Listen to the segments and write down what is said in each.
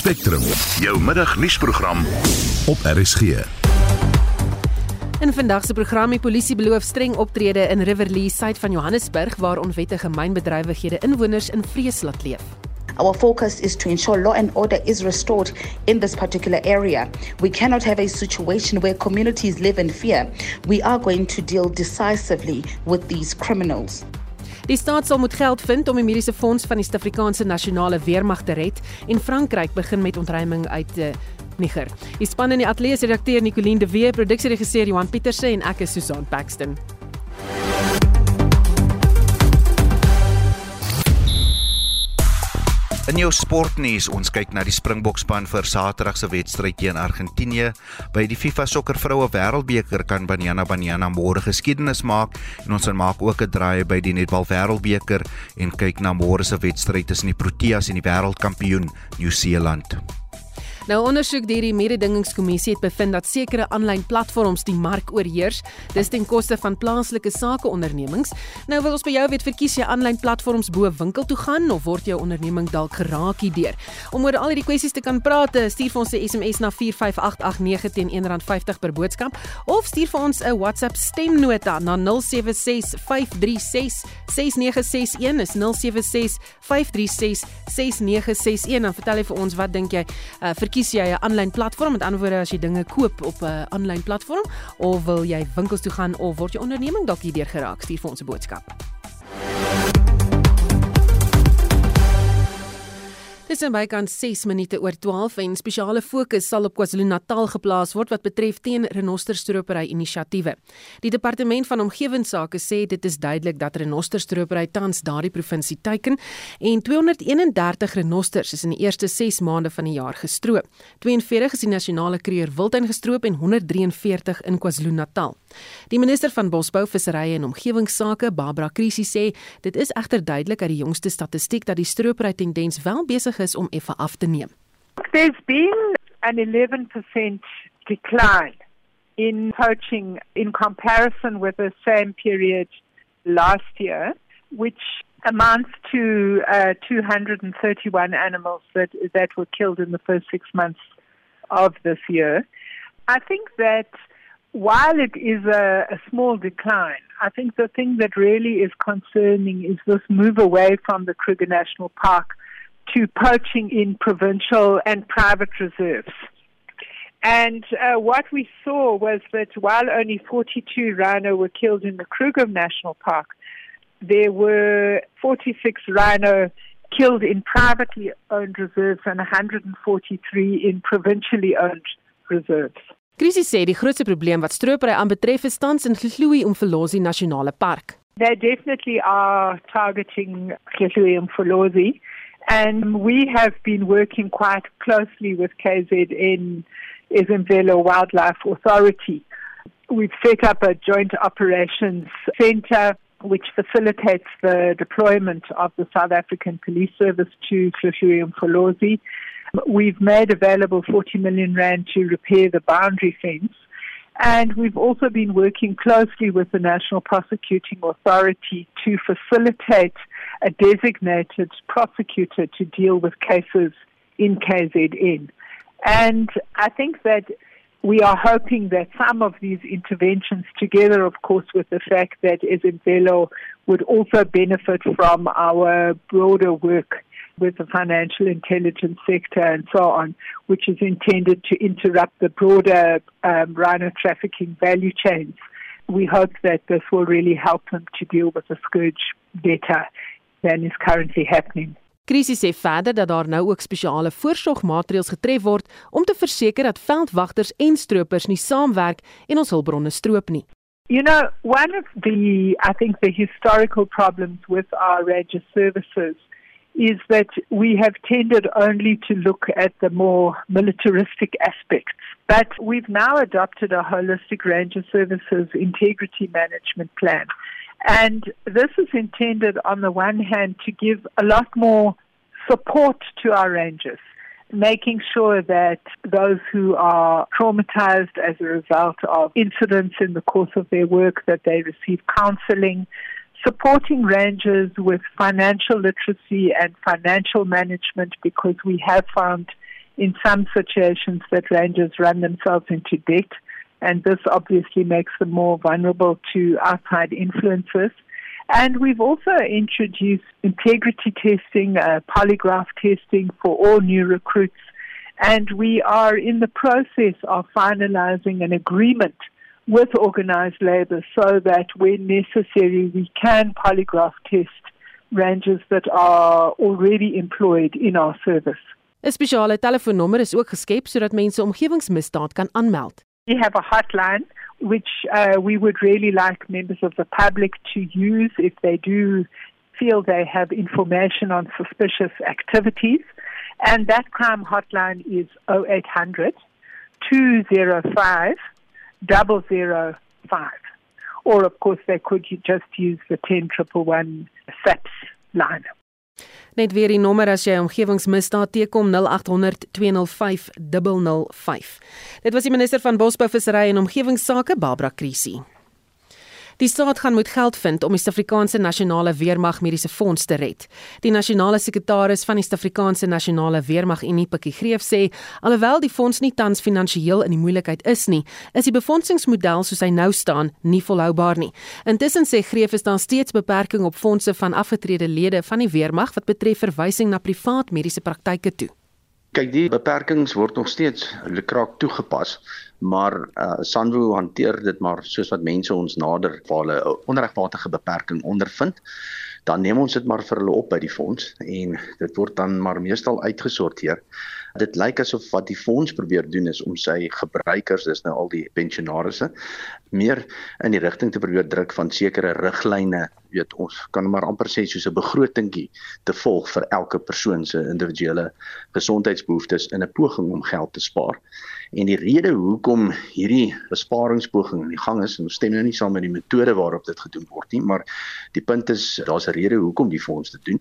Spectrum, jou middagnuusprogram op RSG. In vandag se program die polisie beloof streng optrede in Riverlea suid van Johannesburg waar onwettige mynbedrywighede inwoners in vrees laat leef. Our focus is to ensure law and order is restored in this particular area. We cannot have a situation where communities live in fear. We are going to deal decisively with these criminals. Die staat sal moet geld vind om die mediese fonds van die Suid-Afrikaanse nasionale weermag te red en Frankryk begin met ontruiming uit uh, Niger. Die span in die ateljee se redakteur Nicoline de Wee, produksieregisseur Johan Pieterse en ek is Susan Paxton. In jou sportnuus, ons kyk na die Springbokspan vir Saterdag se wedstryd teen Argentinië. By die FIFA Sokker Vroue Wêreldbeker kan Banyana Banyana môre geskiedenis maak en ons gaan maak ook 'n draai by die Netbal Wêreldbeker en kyk na môre se wedstryd tussen die Proteas en die wêreldkampioen Nieu-Seeland. Nou ondersoek deur die mededingingskommissie het bevind dat sekere aanlyn platforms die mark oorheers. Dis ten koste van plaaslike sakeondernemings. Nou wil ons by jou weet, verkies jy aanlyn platforms bo winkel toe gaan of word jou onderneming dalk geraak hierdeur? Om oor al hierdie kwessies te kan praat, eh, stuur vir ons 'n SMS na 45889 teen R1.50 per boodskap of stuur vir ons 'n WhatsApp stemnota na 0765366961 is 0765366961 en vertel jy vir ons wat dink jy uh, verkies kies jy 'n aanlyn platform? Met ander woorde as jy dinge koop op 'n aanlyn platform of wil jy winkels toe gaan of word jou onderneming dalk hierdeur geraak? Stuur vir ons 'n boodskap Dis in bykans 6 minute oor 12 en spesiale fokus sal op KwaZulu-Natal geplaas word wat betref teen renosterstropery inisiatiewe. Die departement van omgewingsake sê dit is duidelik dat renosterstropery tans daardie provinsie teiken en 231 renosters is in die eerste 6 maande van die jaar gestroop. 42 is die nasionale kreer wildtuin gestroop en 143 in KwaZulu-Natal. Die minister van Bosbou, Visserye en Omgewingsake, Barbara Krisi sê dit is egter duidelik uit die jongste statistiek dat die stropery tendens wel besig is om effe af te neem. There's been an 11% decline in poaching in comparison with the same period last year, which amounts to uh, 231 animals that that were killed in the first six months of this year. I think that while it is a, a, small decline, I think the thing that really is concerning is this move away from the Kruger National Park to poaching in provincial and private reserves. And uh, what we saw was that while only 42 rhino were killed in the Kruger National Park, there were 46 rhino killed in privately owned reserves and 143 in provincially owned reserves. Krisis sê die grootste probleem wat stropery aanbetref is tans in Gluwi Umfolozi Nasionale Park. They definitely are targeting Gluwi Umfolozi. And we have been working quite closely with KZN, Izimvelo Wildlife Authority. We've set up a joint operations center which facilitates the deployment of the South African Police Service to Tlhahluwi Mfolozi. We've made available 40 million rand to repair the boundary fence. And we've also been working closely with the National Prosecuting Authority to facilitate a designated prosecutor to deal with cases in KZN. And I think that we are hoping that some of these interventions, together, of course, with the fact that Ezimbelo would also benefit from our broader work with the financial intelligence sector and so on, which is intended to interrupt the broader um, rhino trafficking value chains. We hope that this will really help them to deal with the scourge better than is currently happening. Krisis sê verder dat daar nou ook spesiale voorsorgmaatreëls getref word om te verseker dat veldwagters en stroopers nie saamwerk en ons hulpbronne stroop nie. You know, one of the I think the historical problems with our ranger services is that we have tended only to look at the more militaristic aspects. But we've now adopted a holistic ranger services integrity management plan. And this is intended, on the one hand, to give a lot more support to our rangers, making sure that those who are traumatized as a result of incidents in the course of their work, that they receive counseling, supporting rangers with financial literacy and financial management because we have found in some situations that rangers run themselves into debt. And this obviously makes them more vulnerable to outside influences. And we've also introduced integrity testing, uh, polygraph testing for all new recruits. And we are in the process of finalizing an agreement with organized labor so that when necessary we can polygraph test rangers that are already employed in our service. 'n Spesiale telefoonnommer is ook geskep sodat mense omgewingsmisdaad kan aanmeld. We have a hotline which uh, we would really like members of the public to use if they do feel they have information on suspicious activities. And that crime hotline is 0800 205 005. Or, of course, they could just use the 10111 SAPS line. Net weer die nommer as jy omgewingsmisdaad teekom 0800 205 005. Dit was die minister van Bosbou, Visserry en Omgewingsake Barbara Krisi. Die staat gaan moet geld vind om die Suid-Afrikaanse Nasionale Weermag Mediese Fonds te red. Die nasionale sekretaris van die Suid-Afrikaanse Nasionale Weermag Unie Pikkie Greef sê, alhoewel die fonds nie tans finansiëel in die moeilikheid is nie, is die befondsingsmodel soos hy nou staan nie volhoubaar nie. Intussen sê Greef is daar steeds beperkings op fondse van afgetrede lede van die weermag wat betref verwysing na privaat mediese praktyke toe. Kyk, die beperkings word nog steeds lekraak toegepas, maar uh Sanwo hanteer dit maar soos wat mense ons nader waar hulle 'n onregmatige beperking ondervind, dan neem ons dit maar vir hulle op by die fonds en dit word dan maar meestal uitgesorteer. Dit lyk asof wat die fonds probeer doen is om sy gebruikers, dis nou al die pensionaarsse, meer in die rigting te probeer druk van sekere riglyne, weet ons kan maar amper sê soos 'n begrotingkie te volg vir elke persoon se individuele gesondheidsbehoeftes in 'n poging om geld te spaar. En die rede hoekom hierdie besparingspoging in die gang is, ons stem nou nie saam met die metode waarop dit gedoen word nie, maar die punt is daar's 'n rede hoekom die fonds dit doen.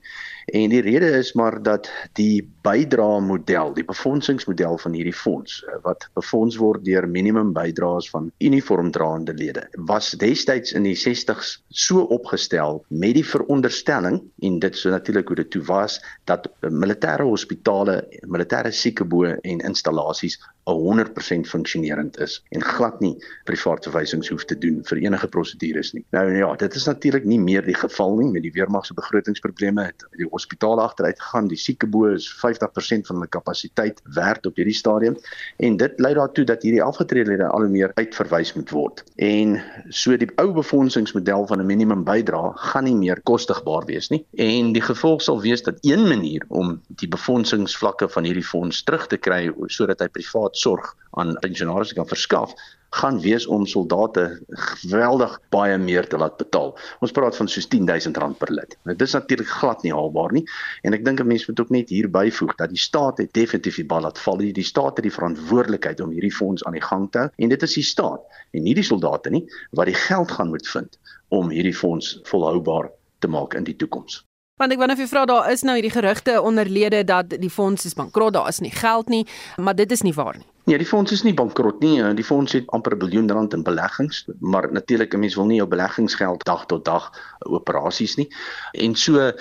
En die rede is maar dat die bydra model, die befondsingsmodel van hierdie fonds wat befonds word deur minimum bydraes van uniformdraende lede, was destyds in die 60s so opgestel met die veronderstelling en dit so natuurlik hoe dit toe was dat militêre hospitale, militêre siekeboë en installasies 100% funksionerend is en glad nie privaat verwysings hoef te doen vir enige prosedures nie. Nou ja, dit is natuurlik nie meer die geval nie met die weermag se begrotingsprobleme het die hospitale agteruit gegaan, die siekeboë is 50% van hulle kapasiteit werd op hierdie stadium en dit lei daartoe dat hierdie afgetredelede al hoe meer uitverwys moet word. En so die ou befondsingsmodel van 'n minimum bydrae gaan nie meer kostigbaar wees nie en die gevolg sal wees dat een manier om die befondsingsvlakke van hierdie fonds terug te kry sodat hy privaat sorg aan pensionaars kan verskaf gaan wees om soldate geweldig baie meer te laat betaal. Ons praat van soos R10000 per lid. Nou dis natuurlik glad nie haalbaar nie en ek dink 'n mens moet ook net hier byvoeg dat die staat het definitief die bal laat val. Die staat het die verantwoordelikheid om hierdie fonds aan die gang te hou en dit is die staat en nie die soldate nie wat die geld gaan moet vind om hierdie fonds volhoubaar te maak in die toekoms. Want ek wou net vir vra daar is nou hierdie gerugte onderlede dat die fonds is bankrot, daar is nie geld nie, maar dit is nie waar nie. Nee, die fonds is nie bankrot nie. Die fonds het amper 'n biljoen rand in beleggings, maar natuurlik 'n mens wil nie jou beleggingsgeld dag tot dag operasies nie. En so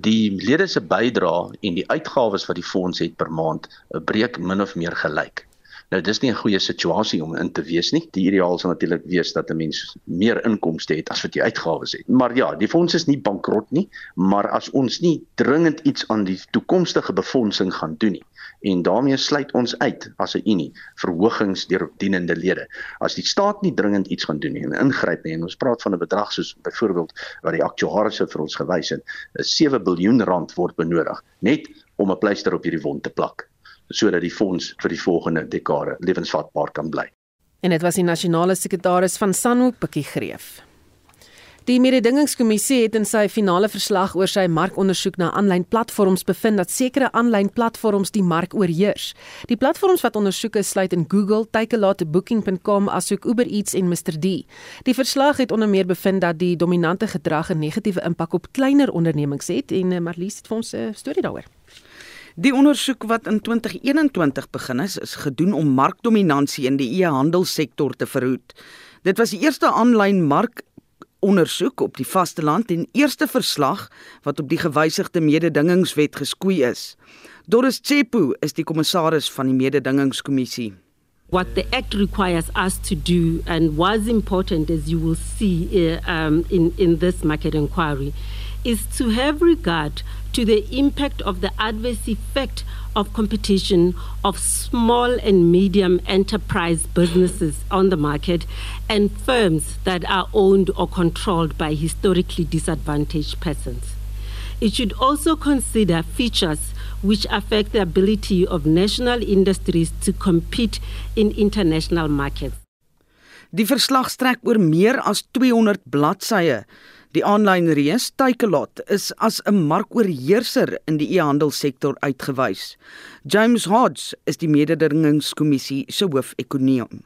die lede se bydrae en die uitgawes wat die fonds het per maand breek min of meer gelyk. Nou dis nie 'n goeie situasie om in te wees nie. Die ideaal sou natuurlik wees dat 'n mens meer inkomste het as wat jy uitgawes het. Maar ja, die fonds is nie bankrot nie, maar as ons nie dringend iets aan die toekomstige befondsing gaan doen nie en daarmee sluit ons uit as 'n unie verhogings deur dienende lede. As die staat nie dringend iets gaan doen nie en ingryp nie en ons praat van 'n bedrag soos byvoorbeeld wat die aktuariërs vir ons gewys het, 7 miljard rand word benodig net om 'n pleister op hierdie wond te plak sodat die fonds vir die volgende dekade lewensvatbaar kan bly. En dit was die nasionale sekretaris van Sanwo Pikkie Greef. Die mededingingskommissie het in sy finale verslag oor sy markondersoek na aanlyn platforms bevind dat sekere aanlyn platforms die mark oorheers. Die platforms wat ondersoek is sluit in Google, Takealot, Booking.com, asook Uber Eats en Mr D. Die verslag het onder meer bevind dat die dominante gedrag 'n negatiewe impak op kleiner ondernemings het en eh, Marlies het vir ons 'n storie daaroor. Die ondersoek wat in 2021 begin is, is gedoen om markdominansie in die e-handelssektor te verhoed. Dit was die eerste aanlyn mark ondersoek op die vasteland en eerste verslag wat op die gewysigde mededingingswet geskoei is. Doris Tsepo is die kommissaris van die mededingingskommissie. What the Act requires us to do, and was important as you will see uh, um, in, in this market inquiry, is to have regard to the impact of the adverse effect of competition of small and medium enterprise businesses on the market and firms that are owned or controlled by historically disadvantaged persons. It should also consider features which affect the ability of national industries to compete in international markets. Die verslag strek oor meer as 200 bladsye. Die aanlyn reus Takealot is as 'n markoorheerser in die e-handelssektor uitgewys. James Hodge is die mededingingskommissie se hoofekonoom.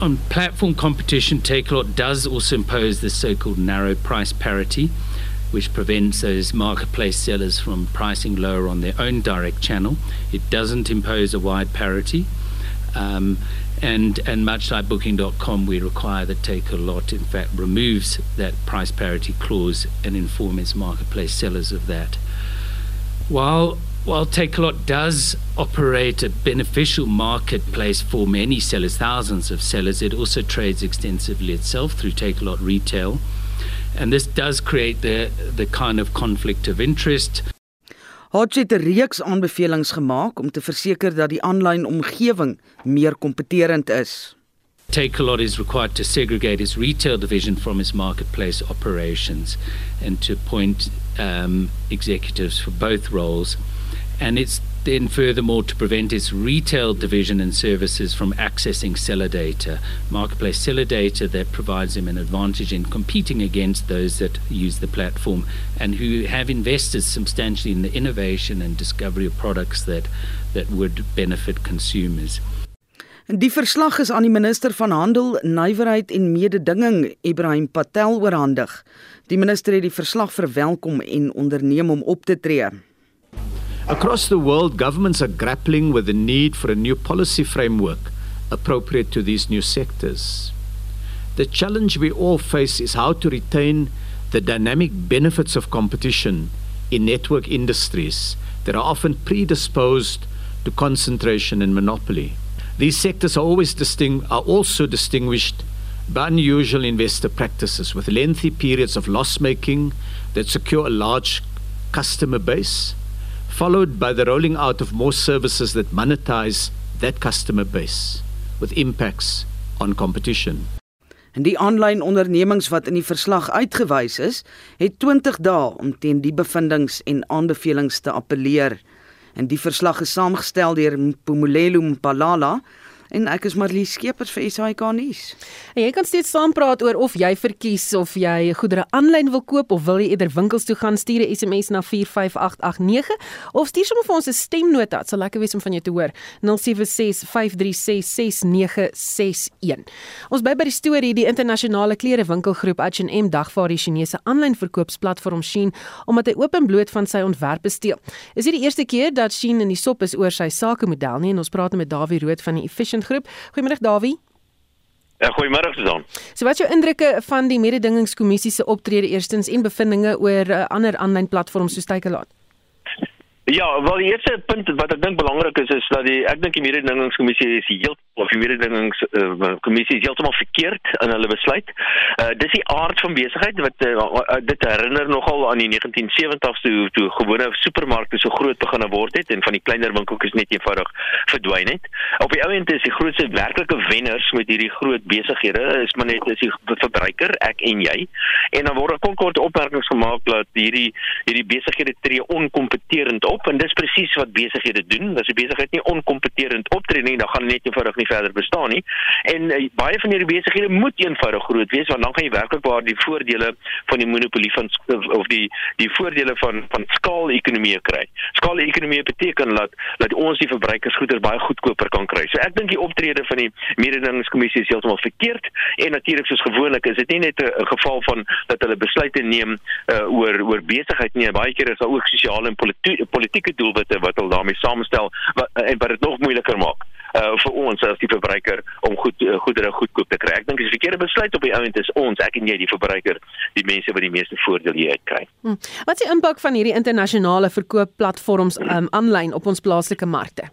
On platform competition, Takealot does also impose the so-called narrow price parity. which prevents those marketplace sellers from pricing lower on their own direct channel. It doesn't impose a wide parity. Um, and, and much like Booking.com, we require that Take a Lot, in fact, removes that price parity clause and informs its marketplace sellers of that. While while Takealot does operate a beneficial marketplace for many sellers, thousands of sellers, it also trades extensively itself through Takealot Retail. and this does create the the kind of conflict of interest. Hodge het 'n reeks aanbevelings gemaak om te verseker dat die aanlyn omgewing meer kompeterend is. Takealot is required to segregate its retail division from its marketplace operations and to appoint um, executives for both roles. And it's then furthermore to prevent its retail division and services from accessing seller data, marketplace seller data that provides them an advantage in competing against those that use the platform and who have invested substantially in the innovation and discovery of products that that would benefit consumers. Die verslag is aan die minister van Handel, Nywerheid en Mededinging, Ibrahim Patel oorhandig. Die minister het die verslag verwelkom en onderneem om op te tree. Across the world, governments are grappling with the need for a new policy framework appropriate to these new sectors. The challenge we all face is how to retain the dynamic benefits of competition in network industries that are often predisposed to concentration and monopoly. These sectors are always disting- are also distinguished by unusual investor practices with lengthy periods of loss making that secure a large customer base followed by the rolling out of more services that monetize that customer base with impacts on competition. En die aanlyn ondernemings wat in die verslag uitgewys is, het 20 dae om teen die bevindinge en aanbevelings te appeleer. En die verslag is saamgestel deur Pumulelo Mpalala en ek is Marlie Skeepers vir SAK nuus. En jy kan steeds saampraat oor of jy verkies of jy goedere aanlyn wil koop of wil jy eerder winkels toe gaan, stuur 'n SMS na 45889 of stuur sommer vir ons 'n stemnota. Dit sal lekker wees om van jou te hoor. 0765366961. Ons bly by die storie die internasionale klerewinkelgroep H&M dagvaar die Chinese aanlyn verkoopsplatform Shein omdat hy openbloot van sy ontwerpe steel. Is dit die eerste keer dat Shein in die sop is oor sy sakemodel nie en ons praat met Dawie Rood van die Efficient Groep. Goeiemôre Dawie. Ja, goeiemôre Susan. So wat is jou indrukke van die mededingingskommissie se optrede eerstens en bevindinge oor uh, ander aanlyn platforms soos Takealot? Ja, wel die eerste punt wat ek dink belangrik is is dat die ek dink die mededingingskommissie is heel of die mededingingskommissie uh, is heeltemal verkeerd in hulle besluit. Uh dis die aard van besigheid wat uh, dit herinner nogal aan die 1970s toe toe gewone supermarkte so groot begin word het en van die kleiner winkeltjies net eenvoudig verdwyn het. Op die ou end is die grootste werklike wenners met hierdie groot besighede is maar net is die verbruiker, ek en jy. En dan word kort kort opmerkings gemaak dat hierdie hierdie besighede tree onkompeterend op en dis presies wat besighede doen. As 'n besigheid nie onkompeterend optree nie, dan gaan net eenvoudig nie verder bestaan nie. En uh, baie van hierdie besighede moet eenvoudig groot wees want dan gaan jy werklik waar die voordele van die monopolie van of die die voordele van van skaal-ekonomie kry. Skaal-ekonomie beteken dat dat ons die verbruikersgoeder baie goedkoper kan kry. So ek dink die optrede van die mededingingskommissie is heeltemal verkeerd en natuurlik soos gewoonlik is dit nie net 'n geval van dat hulle besluite neem uh, oor oor besigheid nie, baie keer is daar ook sosiale en politieke politieke doelwitte wat hulle daarmee saamstel wat, en wat dit nog moeiliker maak uh vir ons as die verbruiker om goed uh, goedere goedkoop te kry. Ek dink dis 'n verkeerde besluit op die ount is ons, ek en jy die verbruiker, die mense wat die meeste voordeel hier uit kry. Hmm. Wat is die impak van hierdie internasionale verkoopplatforms um aanlyn op ons plaaslike markte?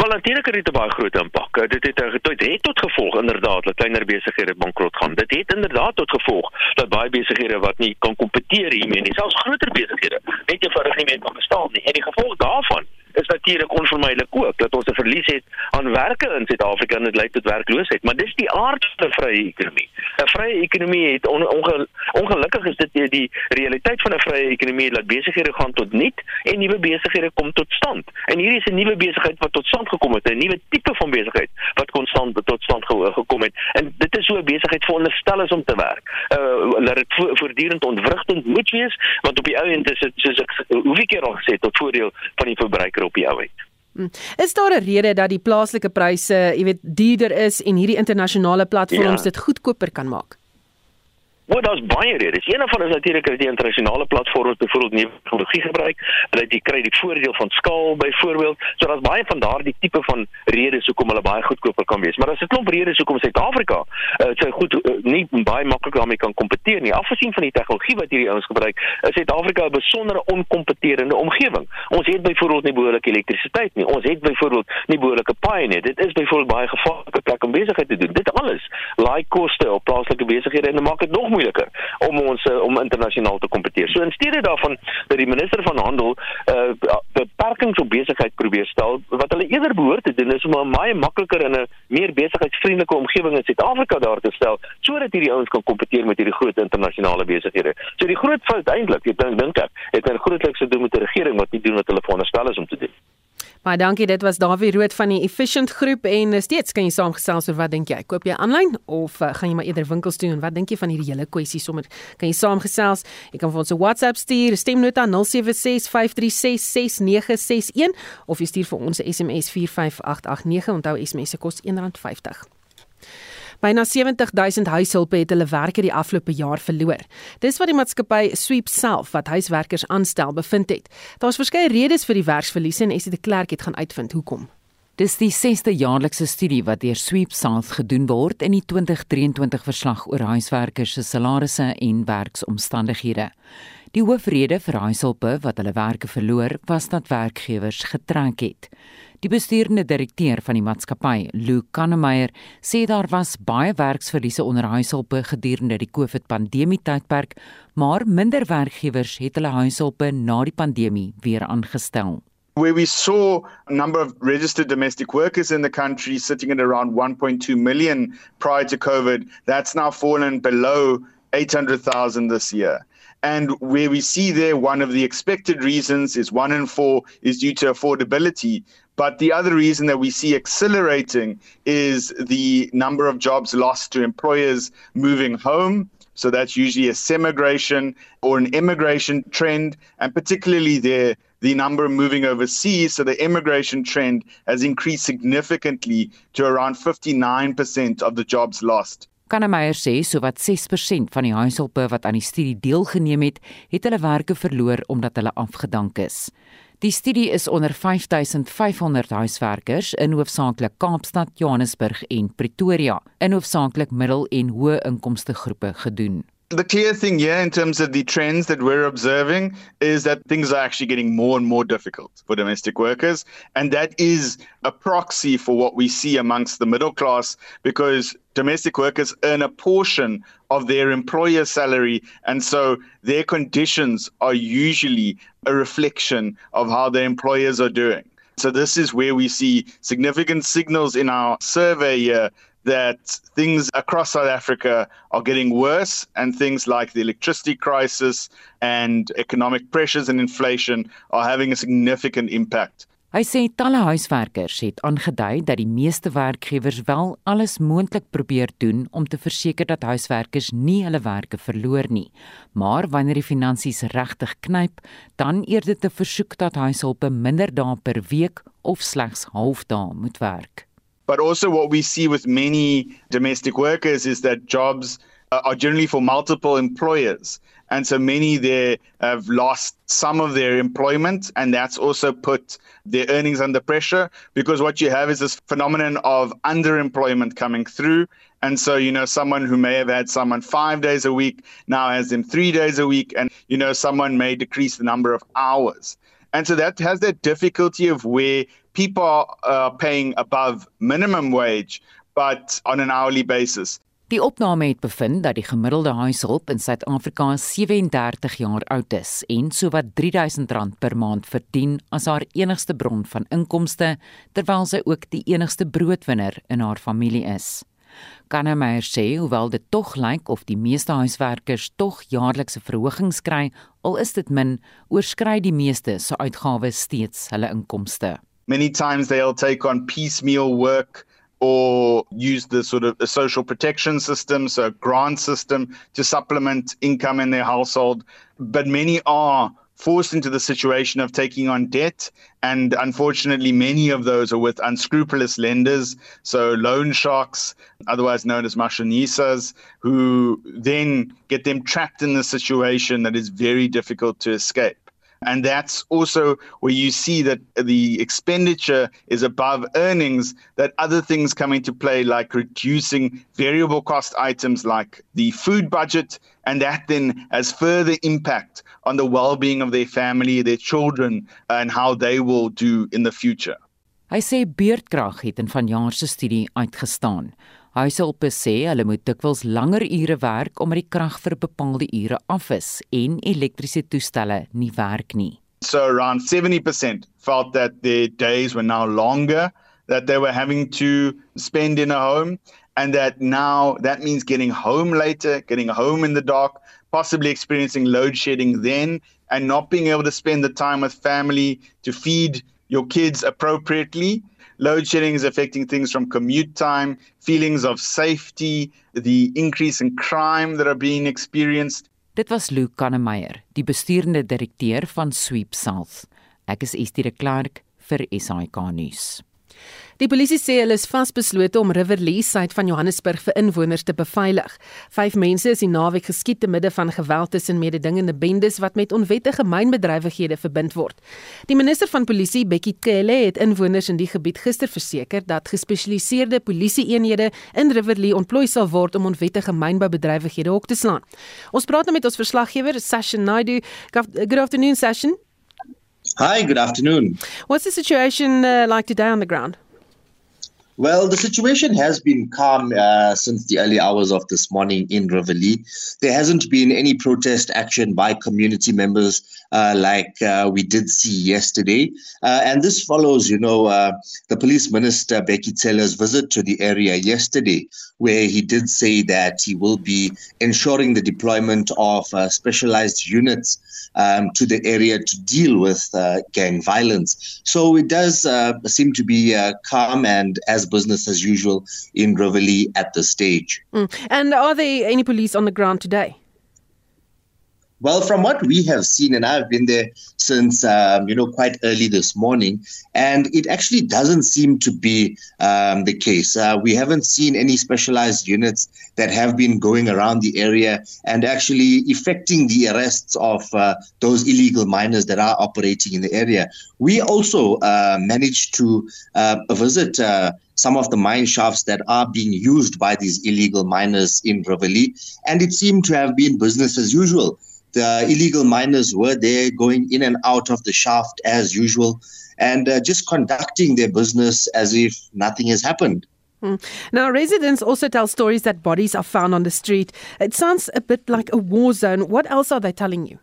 Wel natuurlik het dit 'n baie groot impak. Eh, dit het dit het tot gevolg inderdaad dat kleiner besighede bankrot gaan. Dit het inderdaad tot gevolg dat baie besighede wat nie kan kompeteer hiermee nie, selfs groter besighede, net eenvoudig nie meer kan bestaan nie. En die gevolg daarvan is natuurlik onvermydelik ook dat ons 'n verlies het aan werke in Suid-Afrika en dit lei tot werkloosheid, maar dis die aard van 'n vrye ekonomie. 'n Vrye ekonomie het on, onge, ongelukkig is dit die, die realiteit van 'n vrye ekonomie dat besighede gaan tot nul en nuwe besighede kom tot stand. En hier is 'n nuwe besigheid wat tot stand gekom het, 'n nuwe tipe van besigheid wat konstant tot stand ge, gekom het. En dit is so 'n besigheid veronderstel is om te werk. Uh laat dit vo, voortdurend ontwrigtend moet wees, want op die ou end is dit soos ek hoeveel keer al gesê tot voordeel van die verbruiker lekker op die ou uit. Hmm. Is daar 'n rede dat die plaaslike pryse, jy weet, duurder is en hierdie internasionale platforms ja. dit goedkoper kan maak? Maar daar's baie redes. Een van is natuurlik dat die internasionale platforms byvoorbeeld nuwe tegnologie gebruik, hulle die kry die voordeel van skaal byvoorbeeld. So daar's baie van daardie tipe van redes hoekom hulle baie goedkoper kan wees. Maar daar's 'n klomp redes hoekom Suid-Afrika uh, so goed uh, nie baie maklik daarmee kan kompeteer nie. Afgesien van die tegnologie wat hierdie ouens gebruik, is Suid-Afrika 'n besondere onkompeterende omgewing. Ons het byvoorbeeld nie behoorlike elektrisiteit nie. Ons het byvoorbeeld nie behoorlike paaie nie. Dit is byvoorbeeld baie gevaarlike plek om besigheid te doen. Dit alles laai koste op plaaslike besighede en maak dit nog moeiliker om ons uh, om internasionaal te kompeteer. So in steede daarvan dat die minister van handel uh beperkings op besigheid probeer stel, wat hulle eerder behoort te doen is om 'n baie makliker en 'n meer besigheidsvriendelike omgewing in Suid-Afrika daar te stel sodat hierdie ouens kan kompeteer met hierdie groot internasionale besighede. So die groot fout eintlik, ek dink dink ek, het 'n grootliks te doen met die regering wat nie doen wat hulle veronderstel is om te doen. Baie dankie, dit was Dawie Rood van die Efficient Groep en steeds kan jy saamgesels oor wat dink jy? Koop jy aanlyn of uh, gaan jy maar eerder winkels toe en wat dink jy van hierdie hele kwessie sommer? Kan jy saamgesels? Jy kan vir ons 'n WhatsApp stuur, stemnota 0765366961 of jy stuur vir ons 'n SMS 45889. Onthou SMS se kos R1.50. Byna 70000 huishulpe het hulle werke die afgelope jaar verloor. Dis wat die maatskappy Sweep self wat huiswerkers aanstel bevind het. Daar's verskeie redes vir die werksverliese en Esie de Klerk het gaan uitvind hoekom. Dis die 6ste jaarlikse studie wat deur Sweep South gedoen word in die 2023 verslag oor huiswerkers se salarisse en werksomstandighede. Die hoofrede vir huishulpe wat hulle werke verloor, was dat werkgewers getrek het. Die bestuurende direkteur van die maatskappy, Luke Kannemeyer, sê daar was baie werksverliese onder huishulpe gedurende die COVID-pandemie tydperk, maar minder werkgewers het hulle huishulpe na die pandemie weer aangestel. Where we saw a number of registered domestic workers in the country sitting at around 1.2 million prior to COVID, that's now fallen below 800,000 this year. And where we see there, one of the expected reasons is one in four is due to affordability. But the other reason that we see accelerating is the number of jobs lost to employers moving home. So that's usually a semigration or an immigration trend, and particularly there, the number moving overseas. So the immigration trend has increased significantly to around 59% of the jobs lost. Kannemeyer sê sowat 6% van die huishulpe wat aan die studie deelgeneem het, het hulle werke verloor omdat hulle afgedank is. Die studie is onder 5500 huiswerkers in hoofsaaklik Kaapstad, Johannesburg en Pretoria, in hoofsaaklik middel- en hoë inkomste groepe gedoen. The clear thing here in terms of the trends that we're observing is that things are actually getting more and more difficult for domestic workers. And that is a proxy for what we see amongst the middle class because domestic workers earn a portion of their employer's salary. And so their conditions are usually a reflection of how their employers are doing. So this is where we see significant signals in our survey here that things across South Africa are getting worse and things like the electricity crisis and economic pressures and inflation are having a significant impact Hy sê talle huiswerkers het aangedui dat die meeste werkgewers wel alles moontlik probeer doen om te verseker dat huiswerkers nie hulle werke verloor nie. Maar wanneer die finansies regtig knyp, dan eerder te versoek dat huishulpe minder dae per week of slegs halfdae moet werk. But also what we see with many domestic workers is that jobs uh, are generally for multiple employers And so many there have lost some of their employment, and that's also put their earnings under pressure because what you have is this phenomenon of underemployment coming through. And so, you know, someone who may have had someone five days a week now has them three days a week, and, you know, someone may decrease the number of hours. And so that has that difficulty of where people are uh, paying above minimum wage, but on an hourly basis. Die opname het bevind dat die gemiddelde huishulp in Suid-Afrika 37 jaar oud is en sowat R3000 per maand verdien as haar enigste bron van inkomste, terwyl sy ook die enigste broodwinner in haar familie is. Kanna Meyer sê hoewel dit tog lyk of die meeste huiswerkers tog jaarlikse verhogings kry, al is dit min, oorskry die meeste se uitgawes steeds hulle inkomste. Many times they'll take on piecemeal work or use the sort of social protection system, so grant system to supplement income in their household. But many are forced into the situation of taking on debt. And unfortunately, many of those are with unscrupulous lenders, so loan sharks, otherwise known as machinistas, who then get them trapped in the situation that is very difficult to escape. And that's also where you see that the expenditure is above earnings, that other things come into play, like reducing variable cost items like the food budget. And that then has further impact on the well being of their family, their children, and how they will do in the future. Hy sê beurtkrag het in vanjaar se studie uitgestaan. Huishulpe sê hulle moet dikwels langer ure werk omdat die krag vir bepaalde ure af is en elektriese toestelle nie werk nie. So around 70% felt that their days were now longer, that they were having to spend in a home and that now that means getting home later, getting home in the dark, possibly experiencing load shedding then and not being able to spend the time with family to feed your kids appropriately Load shedding is affecting things from commute time, feelings of safety, the increase in crime that are being experienced. Dit was Luke Kannemeyer, die besturende direkteur van Sweep South. Ek is Estie de Klerk vir SAK nuus. Die polisie sê hulle is vasbeslote om Riverlee suid van Johannesburg vir inwoners te beveilig. Vyf mense is die naweek geskiet te midde van geweld tussen mededingende bendes wat met onwettige mynbedrywighede verbind word. Die minister van polisie, Bekkie Cele, het inwoners in die gebied gister verseker dat gespesialiseerde polisieeenhede in Riverlee ontplooi sal word om onwettige mynboubedrywighede op te slaan. Ons praat nou met ons verslaggewer, Sashin Naidu. Good afternoon, Sashin. Hi, good afternoon. What's the situation uh, like today on the ground? Well, the situation has been calm uh, since the early hours of this morning in Riverlee. There hasn't been any protest action by community members uh, like uh, we did see yesterday. Uh, and this follows, you know, uh, the police minister, Becky Teller's visit to the area yesterday, where he did say that he will be ensuring the deployment of specialized units um, to the area to deal with gang violence. So it does seem to be calm and as business as usual in Riverlee at this stage. Mm. And are there any police on the ground today? Well, from what we have seen, and I've been there since um, you know quite early this morning, and it actually doesn't seem to be um, the case. Uh, we haven't seen any specialized units that have been going around the area and actually effecting the arrests of uh, those illegal miners that are operating in the area. We also uh, managed to uh, visit uh, some of the mine shafts that are being used by these illegal miners in Riverlee, and it seemed to have been business as usual the illegal miners were there going in and out of the shaft as usual and uh, just conducting their business as if nothing has happened. Hmm. Now, residents also tell stories that bodies are found on the street. It sounds a bit like a war zone. What else are they telling you?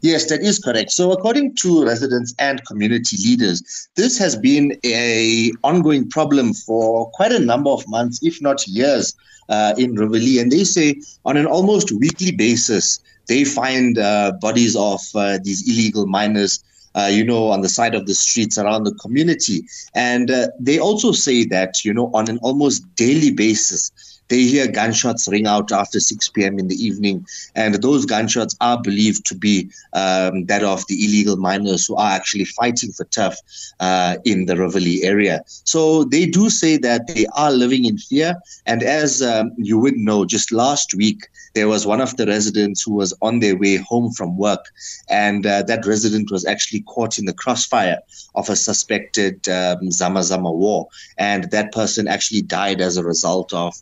Yes, that is correct. So, according to residents and community leaders, this has been a ongoing problem for quite a number of months, if not years, uh, in Riverlee. And they say on an almost weekly basis, they find uh, bodies of uh, these illegal miners. Uh, you know, on the side of the streets around the community. And uh, they also say that, you know, on an almost daily basis, they hear gunshots ring out after 6 p.m. in the evening, and those gunshots are believed to be um, that of the illegal miners who are actually fighting for turf uh, in the Rivoli area. So they do say that they are living in fear, and as um, you would know, just last week there was one of the residents who was on their way home from work, and uh, that resident was actually caught in the crossfire of a suspected um, Zama Zama war, and that person actually died as a result of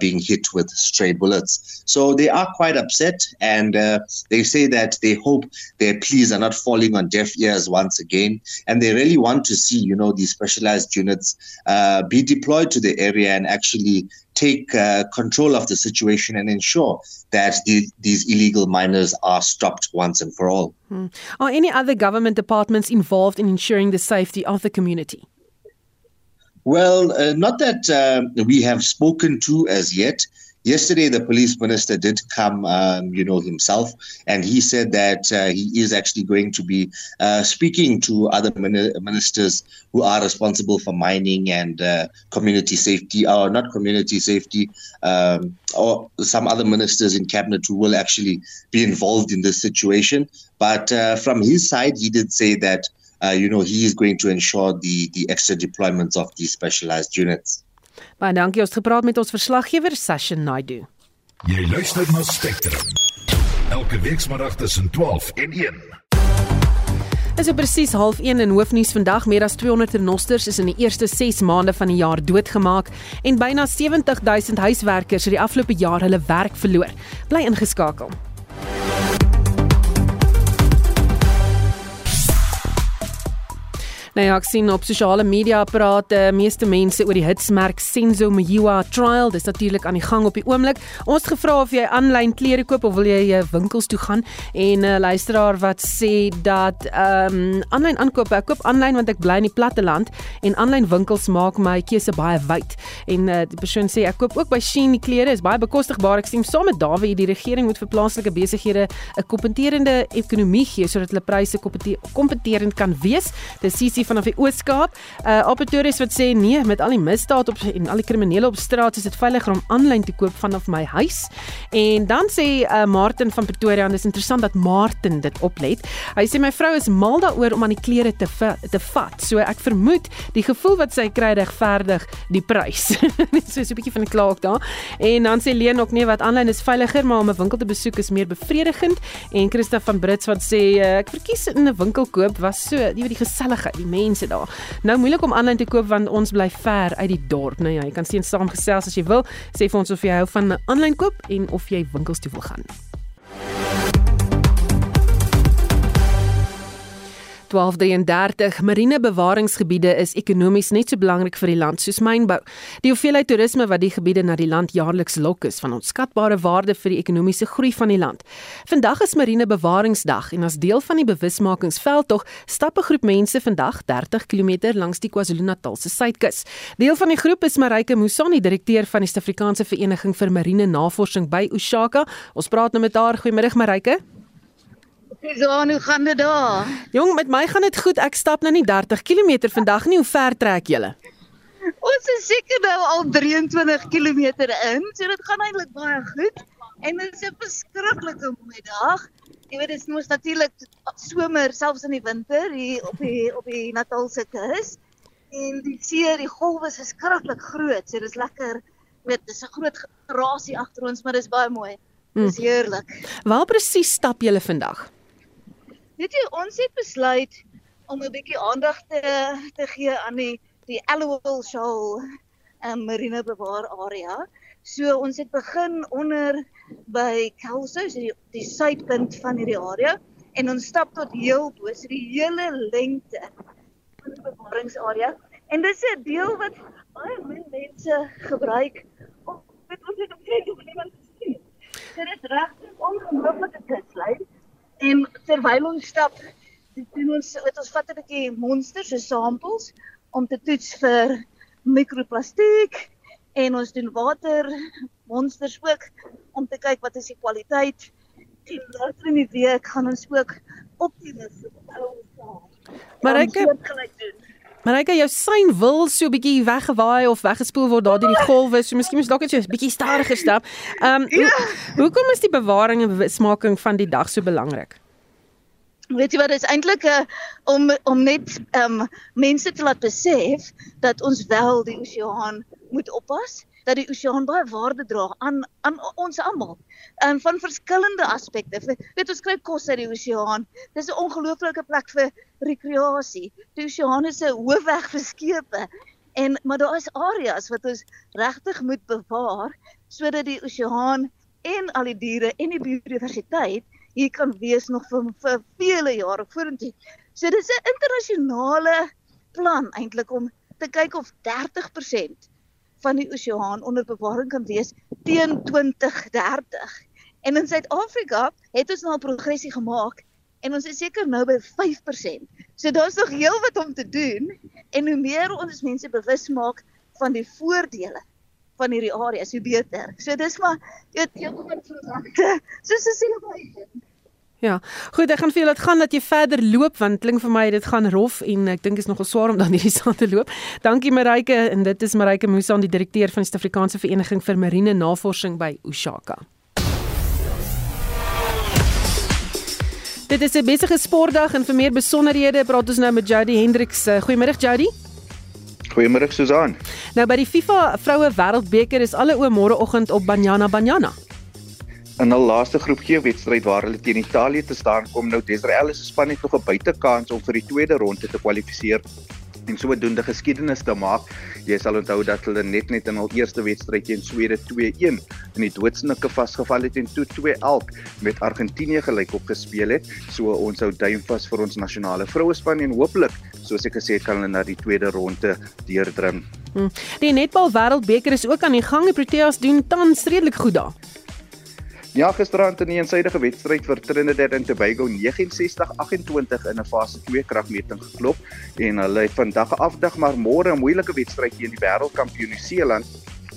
being hit with stray bullets. So they are quite upset, and uh, they say that they hope their pleas are not falling on deaf ears once again, and they really want to see, you know, these specialized units uh, be deployed to the area and actually take uh, control of the situation and ensure that the, these illegal miners are stopped once and for all. Hmm. Are any other government departments involved in ensuring the safety of the community? Well, uh, not that uh, we have spoken to as yet. Yesterday, the police minister did come, um, you know, himself, and he said that uh, he is actually going to be uh, speaking to other ministers who are responsible for mining and uh, community safety, or not community safety, um, or some other ministers in cabinet who will actually be involved in this situation. But uh, from his side, he did say that uh, you know, he is going to ensure the the extra deployments of these specialized units. Baie dankie ons gepraat met ons verslaggewer Sashin Naidu. Jy luister na Spectrum. Elke weekmiddag tussen 12 en 1. Dit is presies 0.30 in hoofnuus vandag meer as 200 renosters is in die eerste 6 maande van die jaar doodgemaak en byna 70 000 huiswerkers het die afgelope jaar hulle werk verloor. Bly ingeskakel. Nou ja, ek sien op sosiale media praat die meeste mense oor die hitsmerk Senzo Miwa trial. Dis natuurlik aan die gang op die oomblik. Ons het gevra of jy aanlyn klere koop of wil jy uh, winkels toe gaan en 'n uh, luisteraar wat sê dat ehm um, aanlyn aankoop, ek koop aanlyn want ek bly in die platte land en aanlyn winkels maak my keuse baie wyd. En uh, die persoon sê ek koop ook by Shein die klere, is baie bekostigbaar. Ek stem saam met Dawie, die regering moet vir plaaslike besighede 'n kompeterende ekonomie gee sodat hulle pryse kompeterend kan wees. Dis CC vanaf die Oos-Kaap. Uh Opportunities wat sê nee, met al die misdaad op en al die kriminele op straat is dit veiliger om aanlyn te koop vanaf my huis. En dan sê uh Martin van Pretoria dis interessant dat Martin dit oplet. Hy sê my vrou is mal daaroor om aan die klere te te vat. So ek vermoed die gevoel wat sy kry regverdig die prys. so so 'n bietjie van 'n klaag daar. En dan sê Leen ook nee wat aanlyn is veiliger, maar om 'n winkel te besoek is meer bevredigend. En Christa van Brits wat sê uh, ek verkies in 'n winkel koop was so, jy weet die geselligheid, die mense daar. Nou moeilik om aanlyn te koop want ons bly ver uit die dorp. Nou ja, jy kan sien saamgesels as jy wil. Sê vir ons of jy hou van aanlyn koop en of jy winkels toe wil gaan. 1233 marine bewaringsgebiede is ekonomies net so belangrik vir die land soos mynbou. Die hoeveelheid toerisme wat die gebiede na die land jaarliks lok is van onskatbare waarde vir die ekonomiese groei van die land. Vandag is marine bewaringsdag en as deel van die bewusmakingsveldtog stap 'n groep mense vandag 30 km langs die KwaZulu-Natal se suidkus. Deel van die groep is Marike Musani, direkteur van die Suid-Afrikaanse Vereniging vir Marine Navorsing by Ushaka. Ons praat nou met haar. Goeiemôre Marike. Aan hoe gaan dit daar? Jong, met my gaan dit goed. Ek stap nou nie 30 km vandag nie. Hoe ver trek julle? Ons is seker nou al 23 km in, so dit gaan eintlik baie goed. En dit is 'n verskriklike mooi dag. Jy weet dit is mos natuurlik somer selfs in die winter hier op die op die Natalse kus. En die see, die golwe is verskriklik groot. So dis lekker. Weet, dis 'n groot gerasie agter ons, maar dis baie mooi. Dis hmm. heerlik. Waar presies stap julle vandag? Weet jy, ons het besluit om 'n bietjie aandag te te gee aan die die Allowell Shoal um, marine bewaar area. So ons het begin onder by Kelso, so die, die suidpunt van hierdie area en ons stap tot heel bo, so die hele lengte van die bewaringsarea. En dis 'n deel wat baie min mense gebruik om met ons te kyk of iemand sien. Dit is regtig ongelooflike kuslyn. En terwyl ons stap, doen ons wat ons vat 'n bietjie monsters so samples om te toets vir mikroplastiek en ons doen water monsters ook om te kyk wat is die kwaliteit. En later in die week gaan ons ook optimis op al ons Maar ek Marika, jou sein wil so 'n bietjie weggewaai of weggespoel word daardeur die golwe, so miskien moet dalk net so 'n bietjie stadiger stap. Ehm um, ja. ho hoekom is die bewaring en bewusmaking van die dag so belangrik? Weet jy wat is eintlik 'n uh, om om net ehm um, mense te laat besef dat ons wel die oseaan moet oppas dat die oseaan baie waarde dra aan aan ons almal. En um, van verskillende aspekte. Weet ons kry kos uit die oseaan. Dis 'n ongelooflike plek vir rekreasie. Die oseaan is 'n hoofweg vir skepe. En maar daar is areas wat ons regtig moet bewaar sodat die oseaan en al die diere en die biodiversiteit hier kan wees nog vir vir vele jare vorentoe. So dis 'n internasionale plan eintlik om te kyk of 30% van die oseaan onder bewaring kan wees teen 2030. En in Suid-Afrika het ons nou al progressie gemaak en ons is seker nou by 5%. So daar's nog heelwat om te doen en hoe meer ons mense bewus maak van die voordele van hierdie areas, hoe beter. So dis maar jy jy kom met so so sien baie. Ja. Goed, ek gaan vir julle laat gaan dat jy verder loop want klink vir my dit gaan rof en ek dink is nogal swaar om dan hierdie sand te loop. Dankie Marike en dit is Marike Musa, die direkteur van die Suid-Afrikaanse Vereniging vir Marine Navorsing by Ushaka. Dit is 'n besige sportdag en vir meer besonderhede praat ons nou met Jody Hendriks. Goeiemôre Jody. Goeiemôre Susan. Nou by die FIFA Vroue Wêreldbeker is alle oë môreoggend op Banyana Banyana. In hul laaste groep G wedstryd waar hulle teen Italië te staan kom nou Desrael se span het nog 'n buitekans om vir die tweede ronde te kwalifiseer en sodoende geskiedenis te maak. Jy sal onthou dat hulle net net in hul eerste wedstryd teen Swede 2-1 in die doodsnike vasgeval het en toe 2-1 met Argentinië gelykop gespeel het. So ons hou duim vas vir ons nasionale vrouespan en hooplik, soos ek gesê het, kan hulle na die tweede ronde deurdring. Hmm. Die netbal wêreldbeker is ook aan die gang. Die Proteas doen tans redelik goed daar. Ja, gisterand in 'n eensydige wedstryd vir Trinidad en Tobago 69-28 in 'n fase 2 kragmeting geklop en hulle het vandag 'n afdag maar môre 'n moeilike wedstryd teen die wêreldkampioen Nieu-Seeland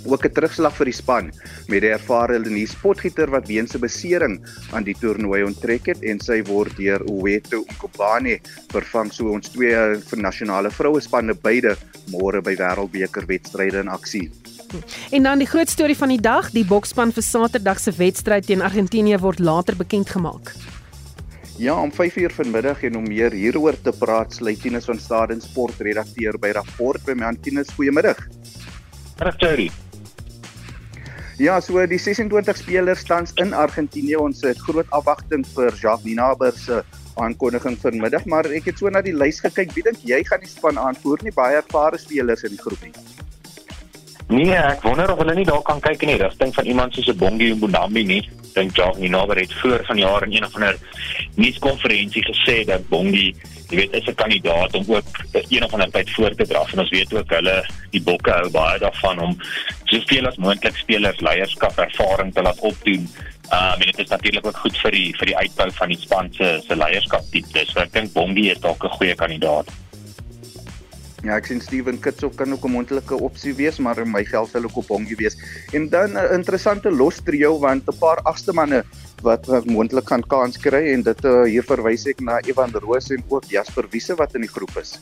ook 'n terugslag vir die span met die ervare Lenies Potgieter wat weens 'n besering aan die toernooi onttrek het en sy word deur Oweto Nkobane vervang so ons twee vir nasionale vroue spanne beide môre by wêreldbeker wedstryde in aksie. En dan die groot storie van die dag, die boksspan vir Saterdag se wedstryd teen Argentinië word later bekend gemaak. Ja, om 5uur vanmiddag en om meer hieroor te praat, sluit Tinus van Staden sportredakteur by Rapport by my Antinus. Goeiemiddag. Regtig. Ja, so die 26 spelers tans in Argentinië. Ons het groot afwagting vir Jacques Ninaber se aankondiging vanmiddag, maar ek het so na die lys gekyk. Wie dink jy gaan die span aanvoer? Nie baie ervare spelers in die groep nie. Nee, ek wonder of hulle nie daar kan kyk in die rigting van iemand soos 'n Bongi en Bonambi nie. Dink Jacques Ninaber het voor van jaar in een of ander nuuskonferensie gesê dat Bongi, jy weet, is 'n kandidaat om ook een of ander tyd voor te dra. En ons weet ook hulle die bokke hou baie daarvan om soveel as moontlik spelers leierskap ervaring te laat opdoen. Uh, en dit is natuurlik ook goed vir die vir die uitbou van die span se se leierskap tipe. So ek dink Bongi is dalk 'n goeie kandidaat. Ja, ek sien Steven Kitsop kan ook 'n moontlike opsie wees, maar in my geld sal ook op Bongie wees. En dan 'n interessante los trio want 'n paar agste manne wat wat moontlik kan kans kry en dit uh, hier verwys ek na Evan Roos en ook Jasper Wiese wat in die groep is.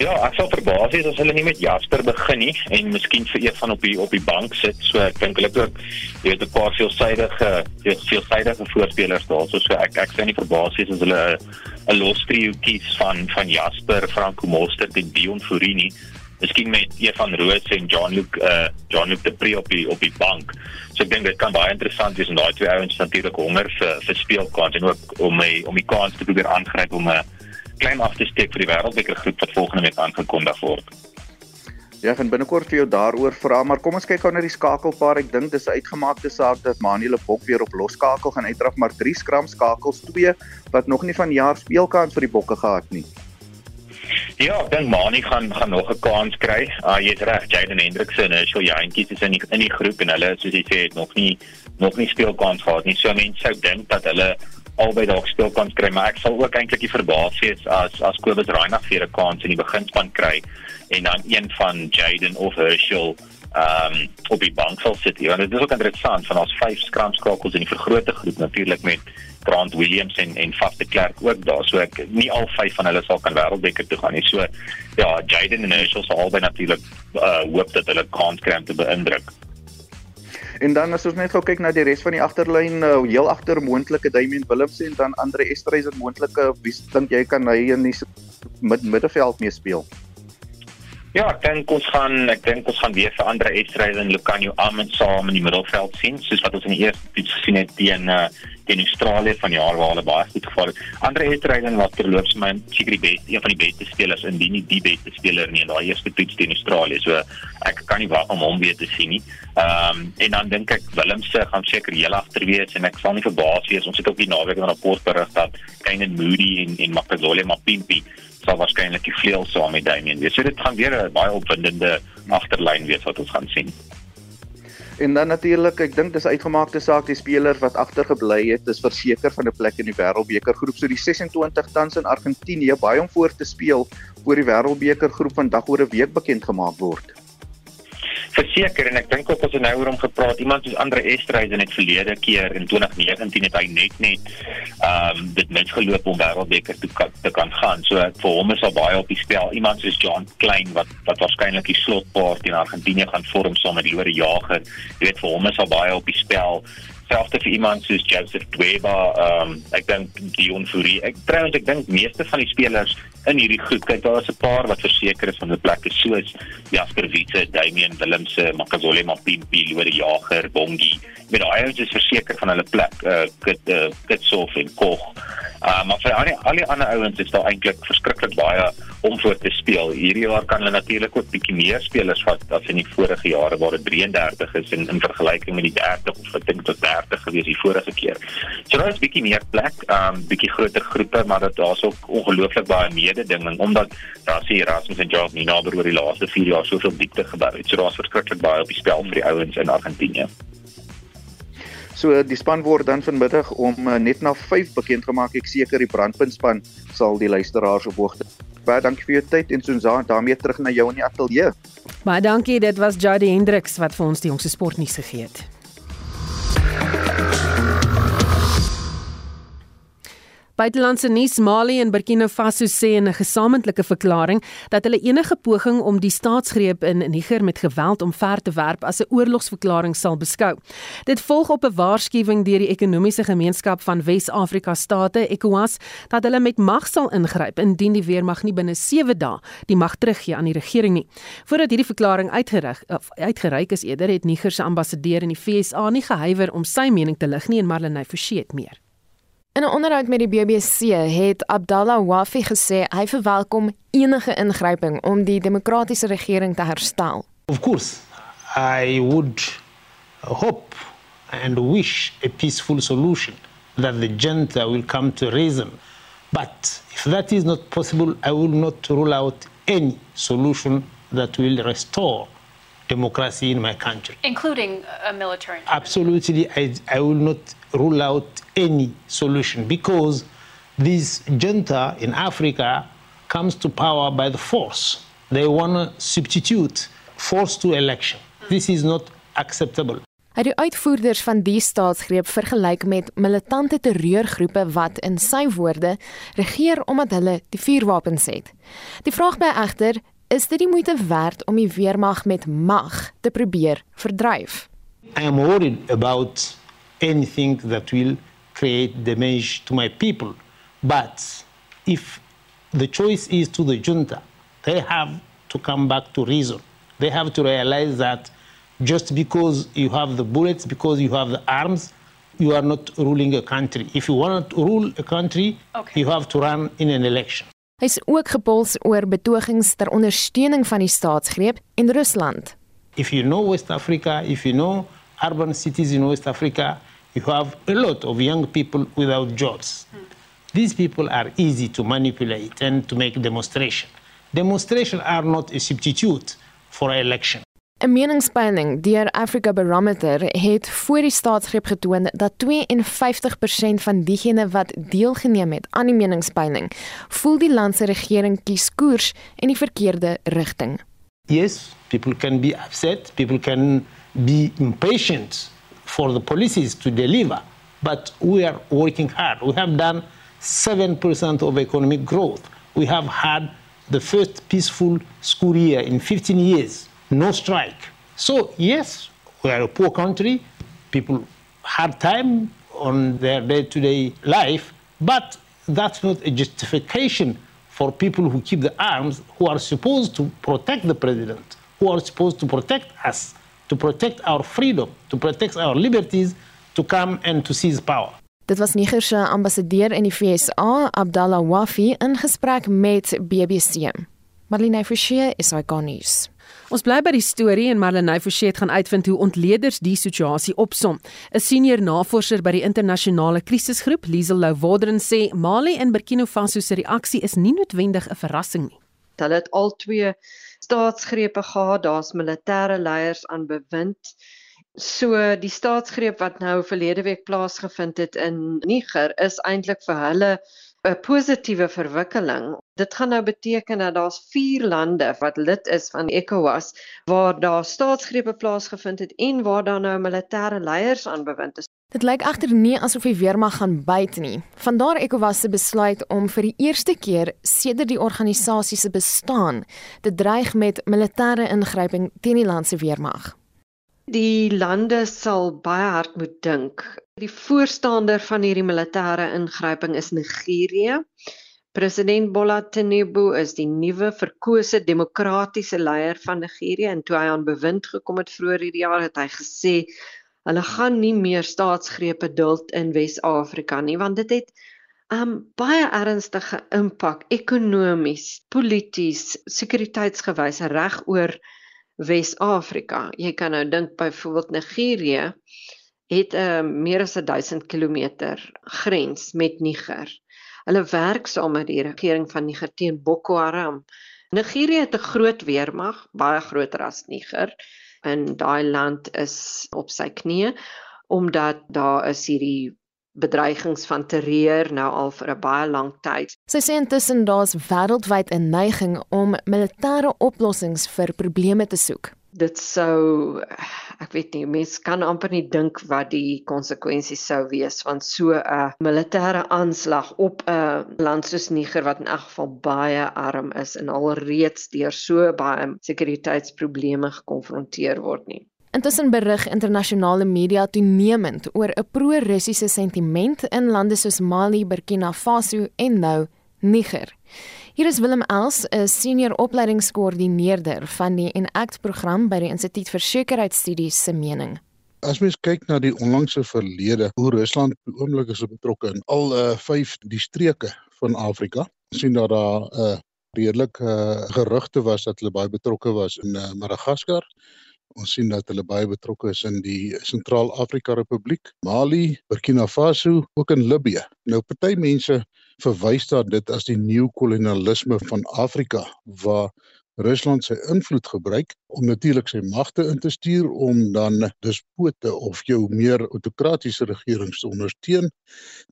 Ja, ek sal verbaas wees as hulle nie met Jasper begin nie en miskien vir een van op die op die bank sit. So ek dink hulle ook jy weet 'n paar veelsidige veelsidige voorspelers daar. So, so ek ek sien nie verbaas wees as hulle 'n los trio kies van van Jasper, Franco Mostert en Dion Furini. Miskien met een van Roos en Jean-Luc uh Jean-Luc de Pre op die op die bank. So ek dink dit kan baie interessant wees en daai twee ouens natuurlik honger vir vir speelkans en ook om my om die kans te probeer aangryp om 'n klein agtersteek vir die wêreldbeker groep wat volgende week aangekondig word. Ja, ek gaan binnekort vir jou daaroor vra, maar kom ons kyk gou na die skakelpaar. Ek dink dis 'n uitgemaakte saak dat Manuel Bok weer op loskakel gaan uitdraf, maar 3 skram skakels 2 wat nog nie van jaar speelkans vir die Bokke gehad nie. Ja, dan Mani gaan gaan nog 'n kans kry. Ah uh, jy's reg, Jaden Hendrikse en Shil Jantjies is in die, in die groep en hulle soos jy sê het nog nie nog nie speelkans gehad nie. So mense sou dink dat hulle albei dalk speel kan kry, maar ek sal ook eintlik die verbaas wees as as Kobus Reinagh weer 'n kans in die beginspan kry en dan een van Jaden of Herschel ehm um, op die bank sal sit. Ja, dit is ook interessant van ons vyf skramskakels in die vergrote groep natuurlik met Grant Williams en en Faf de Klerk ook daar. So ek nie al vyf van hulle sal kan wêreldbeker toe gaan nie. So ja, Jaden en Herschel sal albei natuurlik uh, hoop dat hulle kans kry om te beïndruk. En dan as ons net gou kyk na die res van die agterlyn, uh, heel agter moontlike Damian Willems en dan Andre Estreisen moontlike wie dink jy kan hy in die mid middelveld mee speel? Ja, ek dink ons gaan ek dink ons gaan weer vir Andre Estreisen en Lucanio Amund saam in die middelveld sien, soos wat ons in die eerste toets gesien het teen uh, teen Australië van jaar waar hulle baie goed geval het. Andre Estreisen was terloops my seker die beste, een van die beste spelers in die nie die beste speler nie in daai eerste toets teen Australië. So ek kan nie wag om hom weer te sien nie. Ehm um, en dan dink ek Willemse gaan seker heel agter wees en ek sal nie verbaas wees ons het ook die naweek 'n rapport berig dat Kane Moody en en Makazole Mapimpi sal waarskynlik die vleuel saam met Damian wees. So dit gaan weer 'n baie opwindende agterlyn wees wat ons gaan sien. En dan natuurlik, ek dink dis uitgemaakte saak die speler wat agtergebly het, is verseker van 'n plek in die Wêreldbeker groep. So die 26 tans in Argentinië baie om voor te speel voor die Wêreldbeker groep vandag oor 'n week bekend gemaak word verseker en ek dink ook as ons nou oor hom gepraat iemand soos Andre Estreisen het verlede keer in 2019 het hy net net ehm um, dit net geloop om wêreldbeker te, te kan gaan. So vir hom is al baie op die spel. Iemand soos John Klein wat wat waarskynlik die slotpaart in Argentinië gaan vorm saam met Lore Jager jy weet vir hom is al baie op die spel. Selfs vir iemand soos Joseph Dweba ehm um, ek dink Dion Fourie. Ek trouens ek dink meeste van die spelers in hierdie groep. Kyk, daar is 'n paar wat verseker is van 'n plek soos Jasper Wiese, Damian Willemse, Makazole Mapimpi, Lode Jager, Bongi. Met daai ouens is verseker van hulle plek. Uh Kit uh, Kitsof en Koch. Uh maar vir al die al die ander ouens is daar eintlik verskriklik baie om voor te speel. Hierdie jaar kan hulle natuurlik ook bietjie meer spelers vat as in die vorige jare waar dit 33 is in in vergelyking met die 30 of ek dink tot 30 gewees die vorige keer. So daar is bietjie meer plek, um bietjie groter groepe, maar dit daar's ook ongelooflik baie mededinging omdat daar sien Erasmus en Jacques naby oor die laaste 4 jaar soveel diepte gebeur het. So daar's verskriklik baie op die spel vir die ouens in Argentinië. So die span word dan vanmiddag om uh, net na 5 bekend gemaak. Ek seker die brandpuntspan sal die luisteraars op hoogte. Baie dankie vir jou tyd en soos daarmee terug na jou in die ateljee. Baie dankie. Dit was Jody Hendriks wat vir ons die jongste sportnuus gegee het. Buitelandse nuus Mali en Burkina Faso sê in 'n gesamentlike verklaring dat hulle enige poging om die staatsgreep in Niger met geweld omver te werp as 'n oorlogsverklaring sal beskou. Dit volg op 'n waarskuwing deur die ekonomiese gemeenskap van Wes-Afrika state ECOWAS dat hulle met mag sal ingryp indien die weermag nie binne 7 dae die mag teruggee aan die regering nie. Voordat hierdie verklaring uitgerig uitgereik is eerder het Niger se ambassadeur in die VSA nie gehuiwer om sy mening te lig nie en Marlenae Forsie het meer. In 'n onderhoud met die BBC het Abdallah Wafi gesê hy verwelkom enige ingryping om die demokratiese regering te herstel. Of course, I would hope and wish a peaceful solution that the junta will come to reason. But if that is not possible, I will not rule out any solution that will restore democracy in my country. Including a military? Absolutely, I, I will not rule out any solution because this junta in Africa comes to power by the force. They want to substitute force to election. This is not acceptable. Hy het uitvoerders van die staatsgreep vergelyk met militante terreurgroepe wat in sy woorde regeer omdat hulle die vuurwapens het. Die vraag bly egter, is dit die moeite werd om die weermag met mag te probeer verdryf? I am worried about anything that will create damage to my people. But if the choice is to the junta, they have to come back to reason. They have to realize that just because you have the bullets, because you have the arms, you are not ruling a country. If you want to rule a country, okay. you have to run in an election. Hy's ook gepols oor betogings ter ondersteuning van die staatsgreep in Rusland. If you know West Africa, if you know urban cities in West Africa, you have a lot of young people without jobs. Hmm. These people are easy to manipulate and to make demonstration. Demonstration are not a substitute for election. 'n Meningspeiling deur Africa Barometer het voor die staatsgreep getoon dat 52% van diegene wat deelgeneem het aan die meningspeiling, voel die land se regering kies koers in die verkeerde rigting. Yes, people can be upset, people can be impatient for the policies to deliver, but we are working hard. We have done 7% of economic growth. We have had the first peaceful school year in 15 years, no strike. So, yes, we are a poor country. People hard time on their day-to-day life, but that's not a justification for people who keep the arms, who are supposed to protect the president, who are supposed to protect us, to protect our freedom, to protect our liberties, to come and to seize power. Dit was Niger se ambassadeur in die FSA, Abdallah Wafi, in gesprek met BBC. Marlene Forsie, SAK nuus. Ons bly by die storie en Marlenae Forsie gaan uitvind hoe ontleeders die situasie opsom. 'n Senior navorser by die internasionale krisisgroep, Liesel Louwoderen sê Mali en Burkina Faso se reaksie is nie noodwendig 'n verrassing nie. Hulle het al twee staatsgrepe gehad, daar's militêre leiers aan bewind. So die staatsgreep wat nou verlede week plaasgevind het in Niger is eintlik vir hulle 'n positiewe verwikkeling. Dit gaan nou beteken dat daar's 4 lande wat lid is van ECOWAS waar daar staatsgrepe plaasgevind het en waar daar nou militêre leiers aan bewind is. Dit lyk egter nie asof die weermag gaan byt nie. Vandaar ECOWAS se besluit om vir die eerste keer sedert die organisasie se bestaan te dreig met militêre ingryping teen die land se weermag. Die lande sal baie hard moet dink Die voorstander van hierdie militêre ingryping is Nigerië. President Bola Tinubu is die nuwe verkose demokratiese leier van Nigerië en toe hy aan bewind gekom het vroeër hierdie jaar het hy gesê hulle gaan nie meer staatsgrepe duld in Wes-Afrika nie want dit het 'n um, baie ernstige impak ekonomies, polities, sekuriteitsgewys reg oor Wes-Afrika. Jy kan nou dink byvoorbeeld Nigerië het 'n uh, eh, meer as 1000 km grens met Niger. Hulle werk saam met die regering van Niger teen Boko Haram. Nigerië het 'n groot weermag, baie groter as Niger. En daai land is op sy knieë omdat daar is hierdie bedreigings van terreur nou al vir 'n baie lang tyd. Sy sê intussen daar's wêreldwyd 'n neiging om militêre oplossings vir probleme te soek dit sou ek weet nie mense kan amper nie dink wat die konsekwensies sou wees van so 'n militêre aanslag op 'n land soos Niger wat in elk geval baie arm is en alreeds deur so baie sekuriteitsprobleme gekonfronteer word nie. Intussen berig internasionale media toenemend oor 'n pro-Russiese sentiment in lande soos Mali, Burkina Faso en nou Niger. Hier is Willem Els, 'n senior opleidingskoördineerder van die Enact program by die Instituut vir Sekuriteitsstudies se mening. As mens kyk na die onlangse verlede, hoe Rusland oomblik is betrokke in al uh, vyf die streke van Afrika, sien dat daar 'n uh, eh, redelik uh, gerugte was dat hulle baie betrokke was in uh, Madagaskar. Ons sien dat hulle baie betrokke is in die Sentraal-Afrika Republiek, Mali, Burkina Faso, ook in Libië. Nou party mense verwys daar dit as die neokolonialisme van Afrika waar Rusland sy invloed gebruik om natuurlik sy magte in te stuur om dan despote of jou meer autokratiese regerings te ondersteun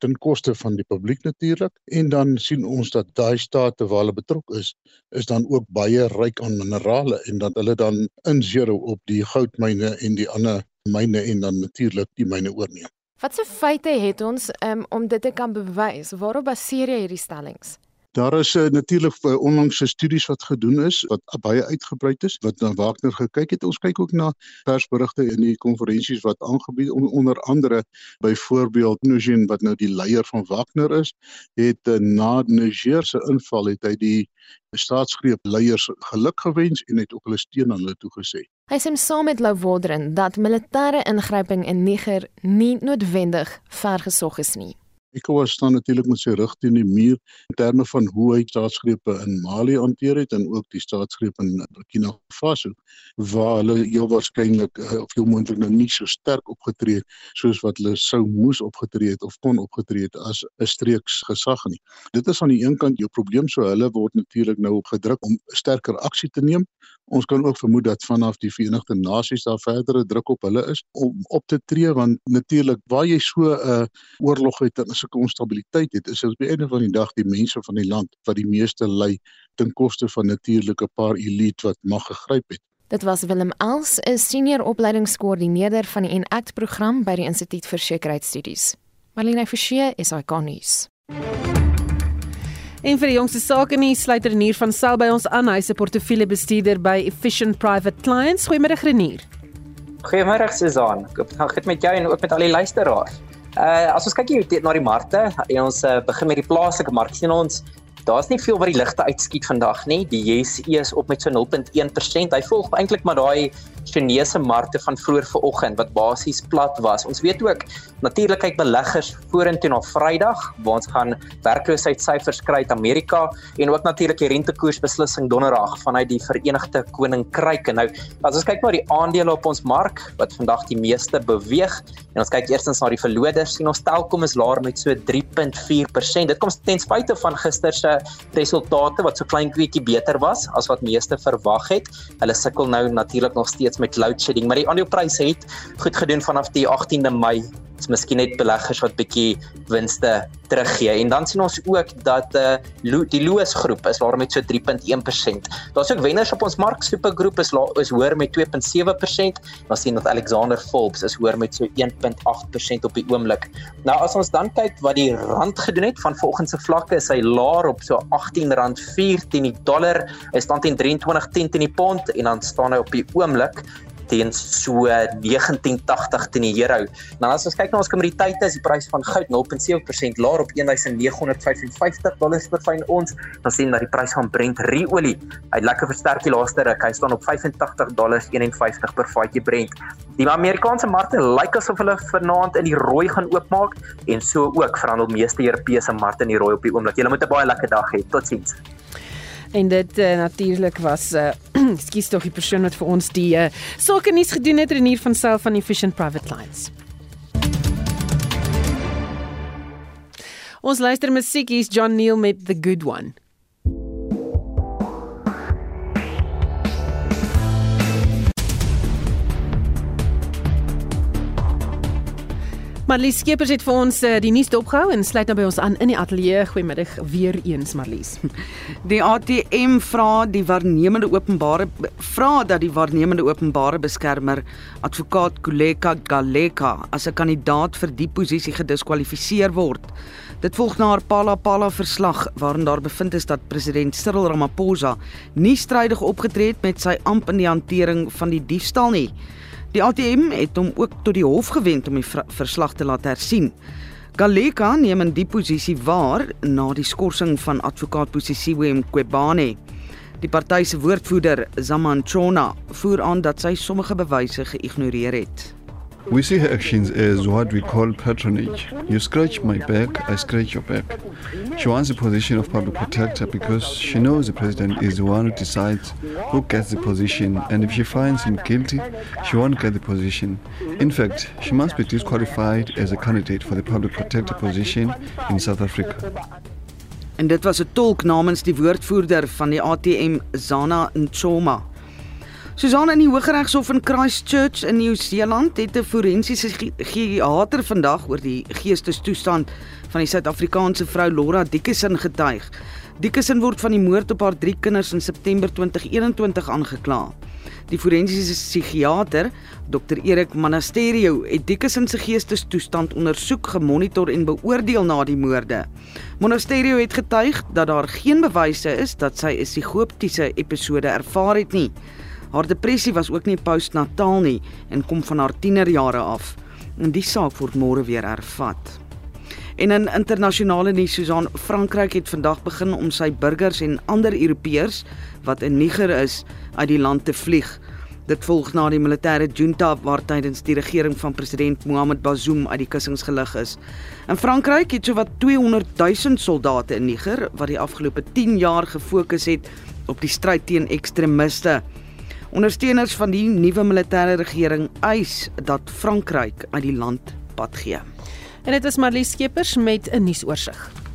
ten koste van die publiek natuurlik en dan sien ons dat daai state waar hulle betrokke is is dan ook baie ryk aan minerale en dat hulle dan inzero op die goudmyne en die ander myne en dan natuurlik die myne oorneem. Watse feite het ons um, om dit te kan bewys? Waarop baseer jy hierdie stellings? Daar is uh, natuurlik uh, onlangse studies wat gedoen is wat uh, baie uitgebreid is wat na Wagner gekyk het. Ons kyk ook na persberigte in die konferensies wat aangebied on, onder andere byvoorbeeld Nugent wat nou die leier van Wagner is, het uh, na Niger se inval het hy die staatsgreep leiers geluk gewens en het ook hulle steun aan hulle toegesê. Hy sê saam met Lou Wodren dat militêre ingryping in Niger nie noodwendig vergesog is nie. ECOWAS staan natuurlik met sy rug teen die muur in terme van hoe hy staatsgrepe in Mali hanteer het en ook die staatsgreep in Burkina Faso waar hulle heel waarskynlik uh, of heel moontlik nou nie so sterk opgetree het soos wat hulle sou moes opgetree het of kon opgetree het as 'n streeks gesag nie. Dit is aan die een kant jou probleem so hulle word natuurlik nou opgedruk om sterker aksie te neem Ons kan ook vermoed dat vanaf die Verenigde Nasies daar verdere druk op hulle is om op te tree want natuurlik waar jy so 'n uh, oorlog het en so 'n onstabiliteit het, is dit op die einde van die dag die mense van die land wat die meeste ly ten koste van natuurlik 'n paar elite wat mag gegryp het. Dit was Willem Els, 'n senior opleidingskoördineerder van die Enact program by die Instituut vir Sekuriteitsstudies. Marlene Forsie, SAK nuus. En vir die jongste sake nie sluit Renier van Sel by ons aan. Hy's 'n portefeuljebestuurder by Efficient Private Clients. Goeiemôre Renier. Goeiemôre Susan. Ek hoop dit gaan met jou en ook met al die luisteraars. Uh as ons kyk hier na die markte, en ons uh, begin met die plaaslike mark, sien ons daar's nie veel wat die ligte uitskiet vandag nie. Die JSE is op met so 0.1%. Hy volg eintlik maar daai Chinese markte van vroeër vanoggend wat basies plat was. Ons weet ook natuurlik kyk beleggers vorentoe na Vrydag waar ons gaan werkloosheidssyfers kry uit Amerika en ook natuurlik die rentekoersbeslissing donderdag vanuit die Verenigde Koninkryk. En nou as ons kyk na die aandele op ons mark wat vandag die meeste beweeg en ons kyk eerstens na die verloders sien ons Telkom is laer met so 3.4%. Dit kom ten spyte van gister se resultate wat so klein kwetjie beter was as wat meeste verwag het. Hulle sukkel nou natuurlik nog steeds met load shedding, maar die aandelepryse het goed gedoen vanaf die 18de Mei. Dit's miskien net beleggers wat bietjie winste teruggee. En dan sien ons ook dat uh die Loos groep is laer met so 3.1%. Daar's ook wenners op ons mark, Supergroep is laer is hoër met 2.7%. Ons sien dat Alexander Forbes is hoër met so 1.8% op die oomblik. Nou as ons dan kyk wat die rand gedoen het van volgens se vlakke is hy laer op so R18.4 teen die dollar, hy staan teen 23.10 teen die pond en dan staan hy op die oomblik teen so 1980 teen die euro. Nou as ons kyk na ons kommoditeite, is die prys van goud 0.7% laer op 1955 dollars per fyn ons. Dan sien dat die prys van Brent ruolie uit lekker versterk die laaste ruk. Hy staan op 85 dollars 51 per vatjie Brent. Die Amerikaanse markte lyk asof hulle vanaand in die rooi gaan oopmaak en so ook verhandel meeste Europese markte in die rooi op die oomblik. Julle moet 'n baie lekker dag hê. Totsiens. En dit uh, natuurlik was uh skus tog die persoon wat vir ons die uh, sake nuus gedoen het Renier van self van Efficient Private Clients. Ons luister musiek hier's John Neal met The Good One. Marlies Skeepers het vir ons uh, die nuus dopgehou en sluit nou by ons aan in die ateljee. Goeiemiddag weer eens Marlies. Die ATM vra die waarnemende openbare vra dat die waarnemende openbare beskermer advokaat Kuleka Galeka as 'n kandidaat vir die posisie gediskwalifiseer word. Dit volg na haar Palapala verslag waarin daar bevind is dat president Cyril Ramaphosa nie strydig opgetree het met sy amp in die hantering van die diefstal nie. Die ATM het hom ook tot die hof gewend om die verslag te laat hersien. Galeka neem in die posisie waar na die skorsing van advokaat Posisiwe Mqwebane. Die party se woordvoerder, Zamanchona, voer aan dat sy sommige bewyse geïgnoreer het. We see her actions as what we call patronage. You scratch my back, I scratch your back. She wants the position of public protector because she knows the president is the one who decides who gets the position, and if she finds him guilty, she won't get the position. In fact, she must be disqualified as a candidate for the public protector position in South Africa. En dit was 'n tolk namens die woordvoerder van die ATM Zana Nchoma. Susan in die Hooggeregshof in Christchurch in Nieu-Seeland het 'n forensiese geriater vandag oor die geestestoestand van die Suid-Afrikaanse vrou Laura Dickinson getuig. Dickinson word van die moord op haar drie kinders in September 2021 aangekla. Die forensiese psigiater, Dr Erik Monasterio, het Dickinson se geestestoestand ondersoek, gemonitor en beoordeel na die moorde. Monasterio het getuig dat daar geen bewyse is dat sy 'n psigotiese episode ervaar het nie. Haar depressie was ook nie postnataal nie en kom van haar tienerjare af. En die saak word môre weer hervat. En in internasionale nuus, Susan, Frankryk het vandag begin om sy burgers en ander Europeërs wat in Niger is, uit die land te vlieg. Dit volg na die militêre junta waar tydens die regering van president Mohamed Bazoum uit die kussings gelig is. In Frankryk het sowat 200 000 soldate in Niger wat die afgelope 10 jaar gefokus het op die stryd teen ekstremiste. Ondersteuners van die nuwe militêre regering eis dat Frankryk uit die land pad gee. En dit is Marlies Skeepers met 'n nuusoorseig.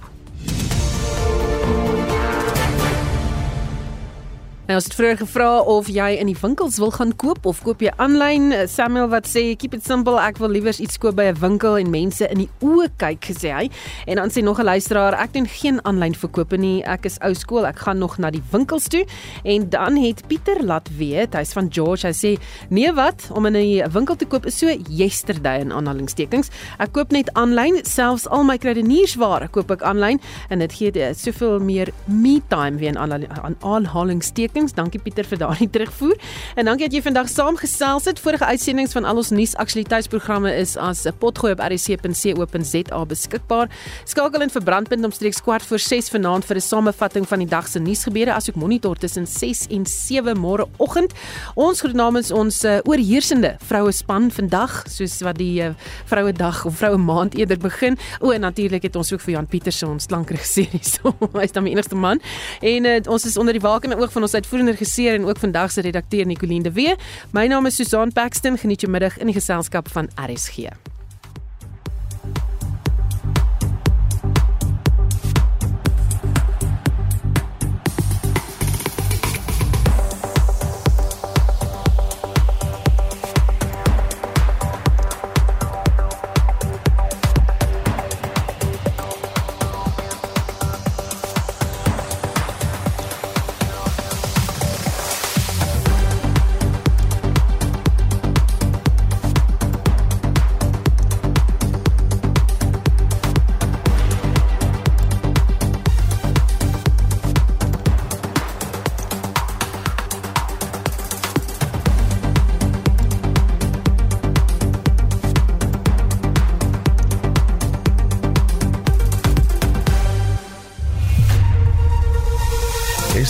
Nou ons het vroeër gevra of jy in die winkels wil gaan koop of koop jy aanlyn. Samuel wat sê keep it simple, ek wil liewer iets koop by 'n winkel en mense in die oë kyk, gesê hy. En dan sê nog 'n luisteraar, ek doen geen aanlyn verkope nie. Ek is ou skool, ek gaan nog na die winkels toe. En dan het Pieter laat weet, hy's van George, hy sê nee wat, om in 'n winkel te koop is so yesterday in aanhalingstekens. Ek koop net aanlyn, selfs al my kruideniersware koop ek aanlyn en dit gee soveel meer me time weer in aanhalingstekens besprekings. Dankie Pieter vir daardie terugvoer. En dankie dat jy vandag saamgesels het. Vorige uitsendings van al ons nuusaktualiteitsprogramme is as 'n potgooi op rsc.co.za beskikbaar. Skakel in vir brandpunt omstreeks kwart voor 6 vanaand vir 'n samevatting van die dag se nuusgebeure asook monitor tussen 6 en 7 môre oggend. Ons groet namens ons uh, oorheersende vroue span vandag, soos wat die uh, vroue dag of vroue maand eerder begin. O en natuurlik het ons ook vir Jan Pieterse ons klankregisseur hier. So, hy is dan die enigste man. En uh, ons is onder die wakende oog van ons uitvoerende regisseur en ook vandag se redakteur Nicoline de Wee. My naam is Susan Paxton. Geniet jou middag in die geselskap van RSG.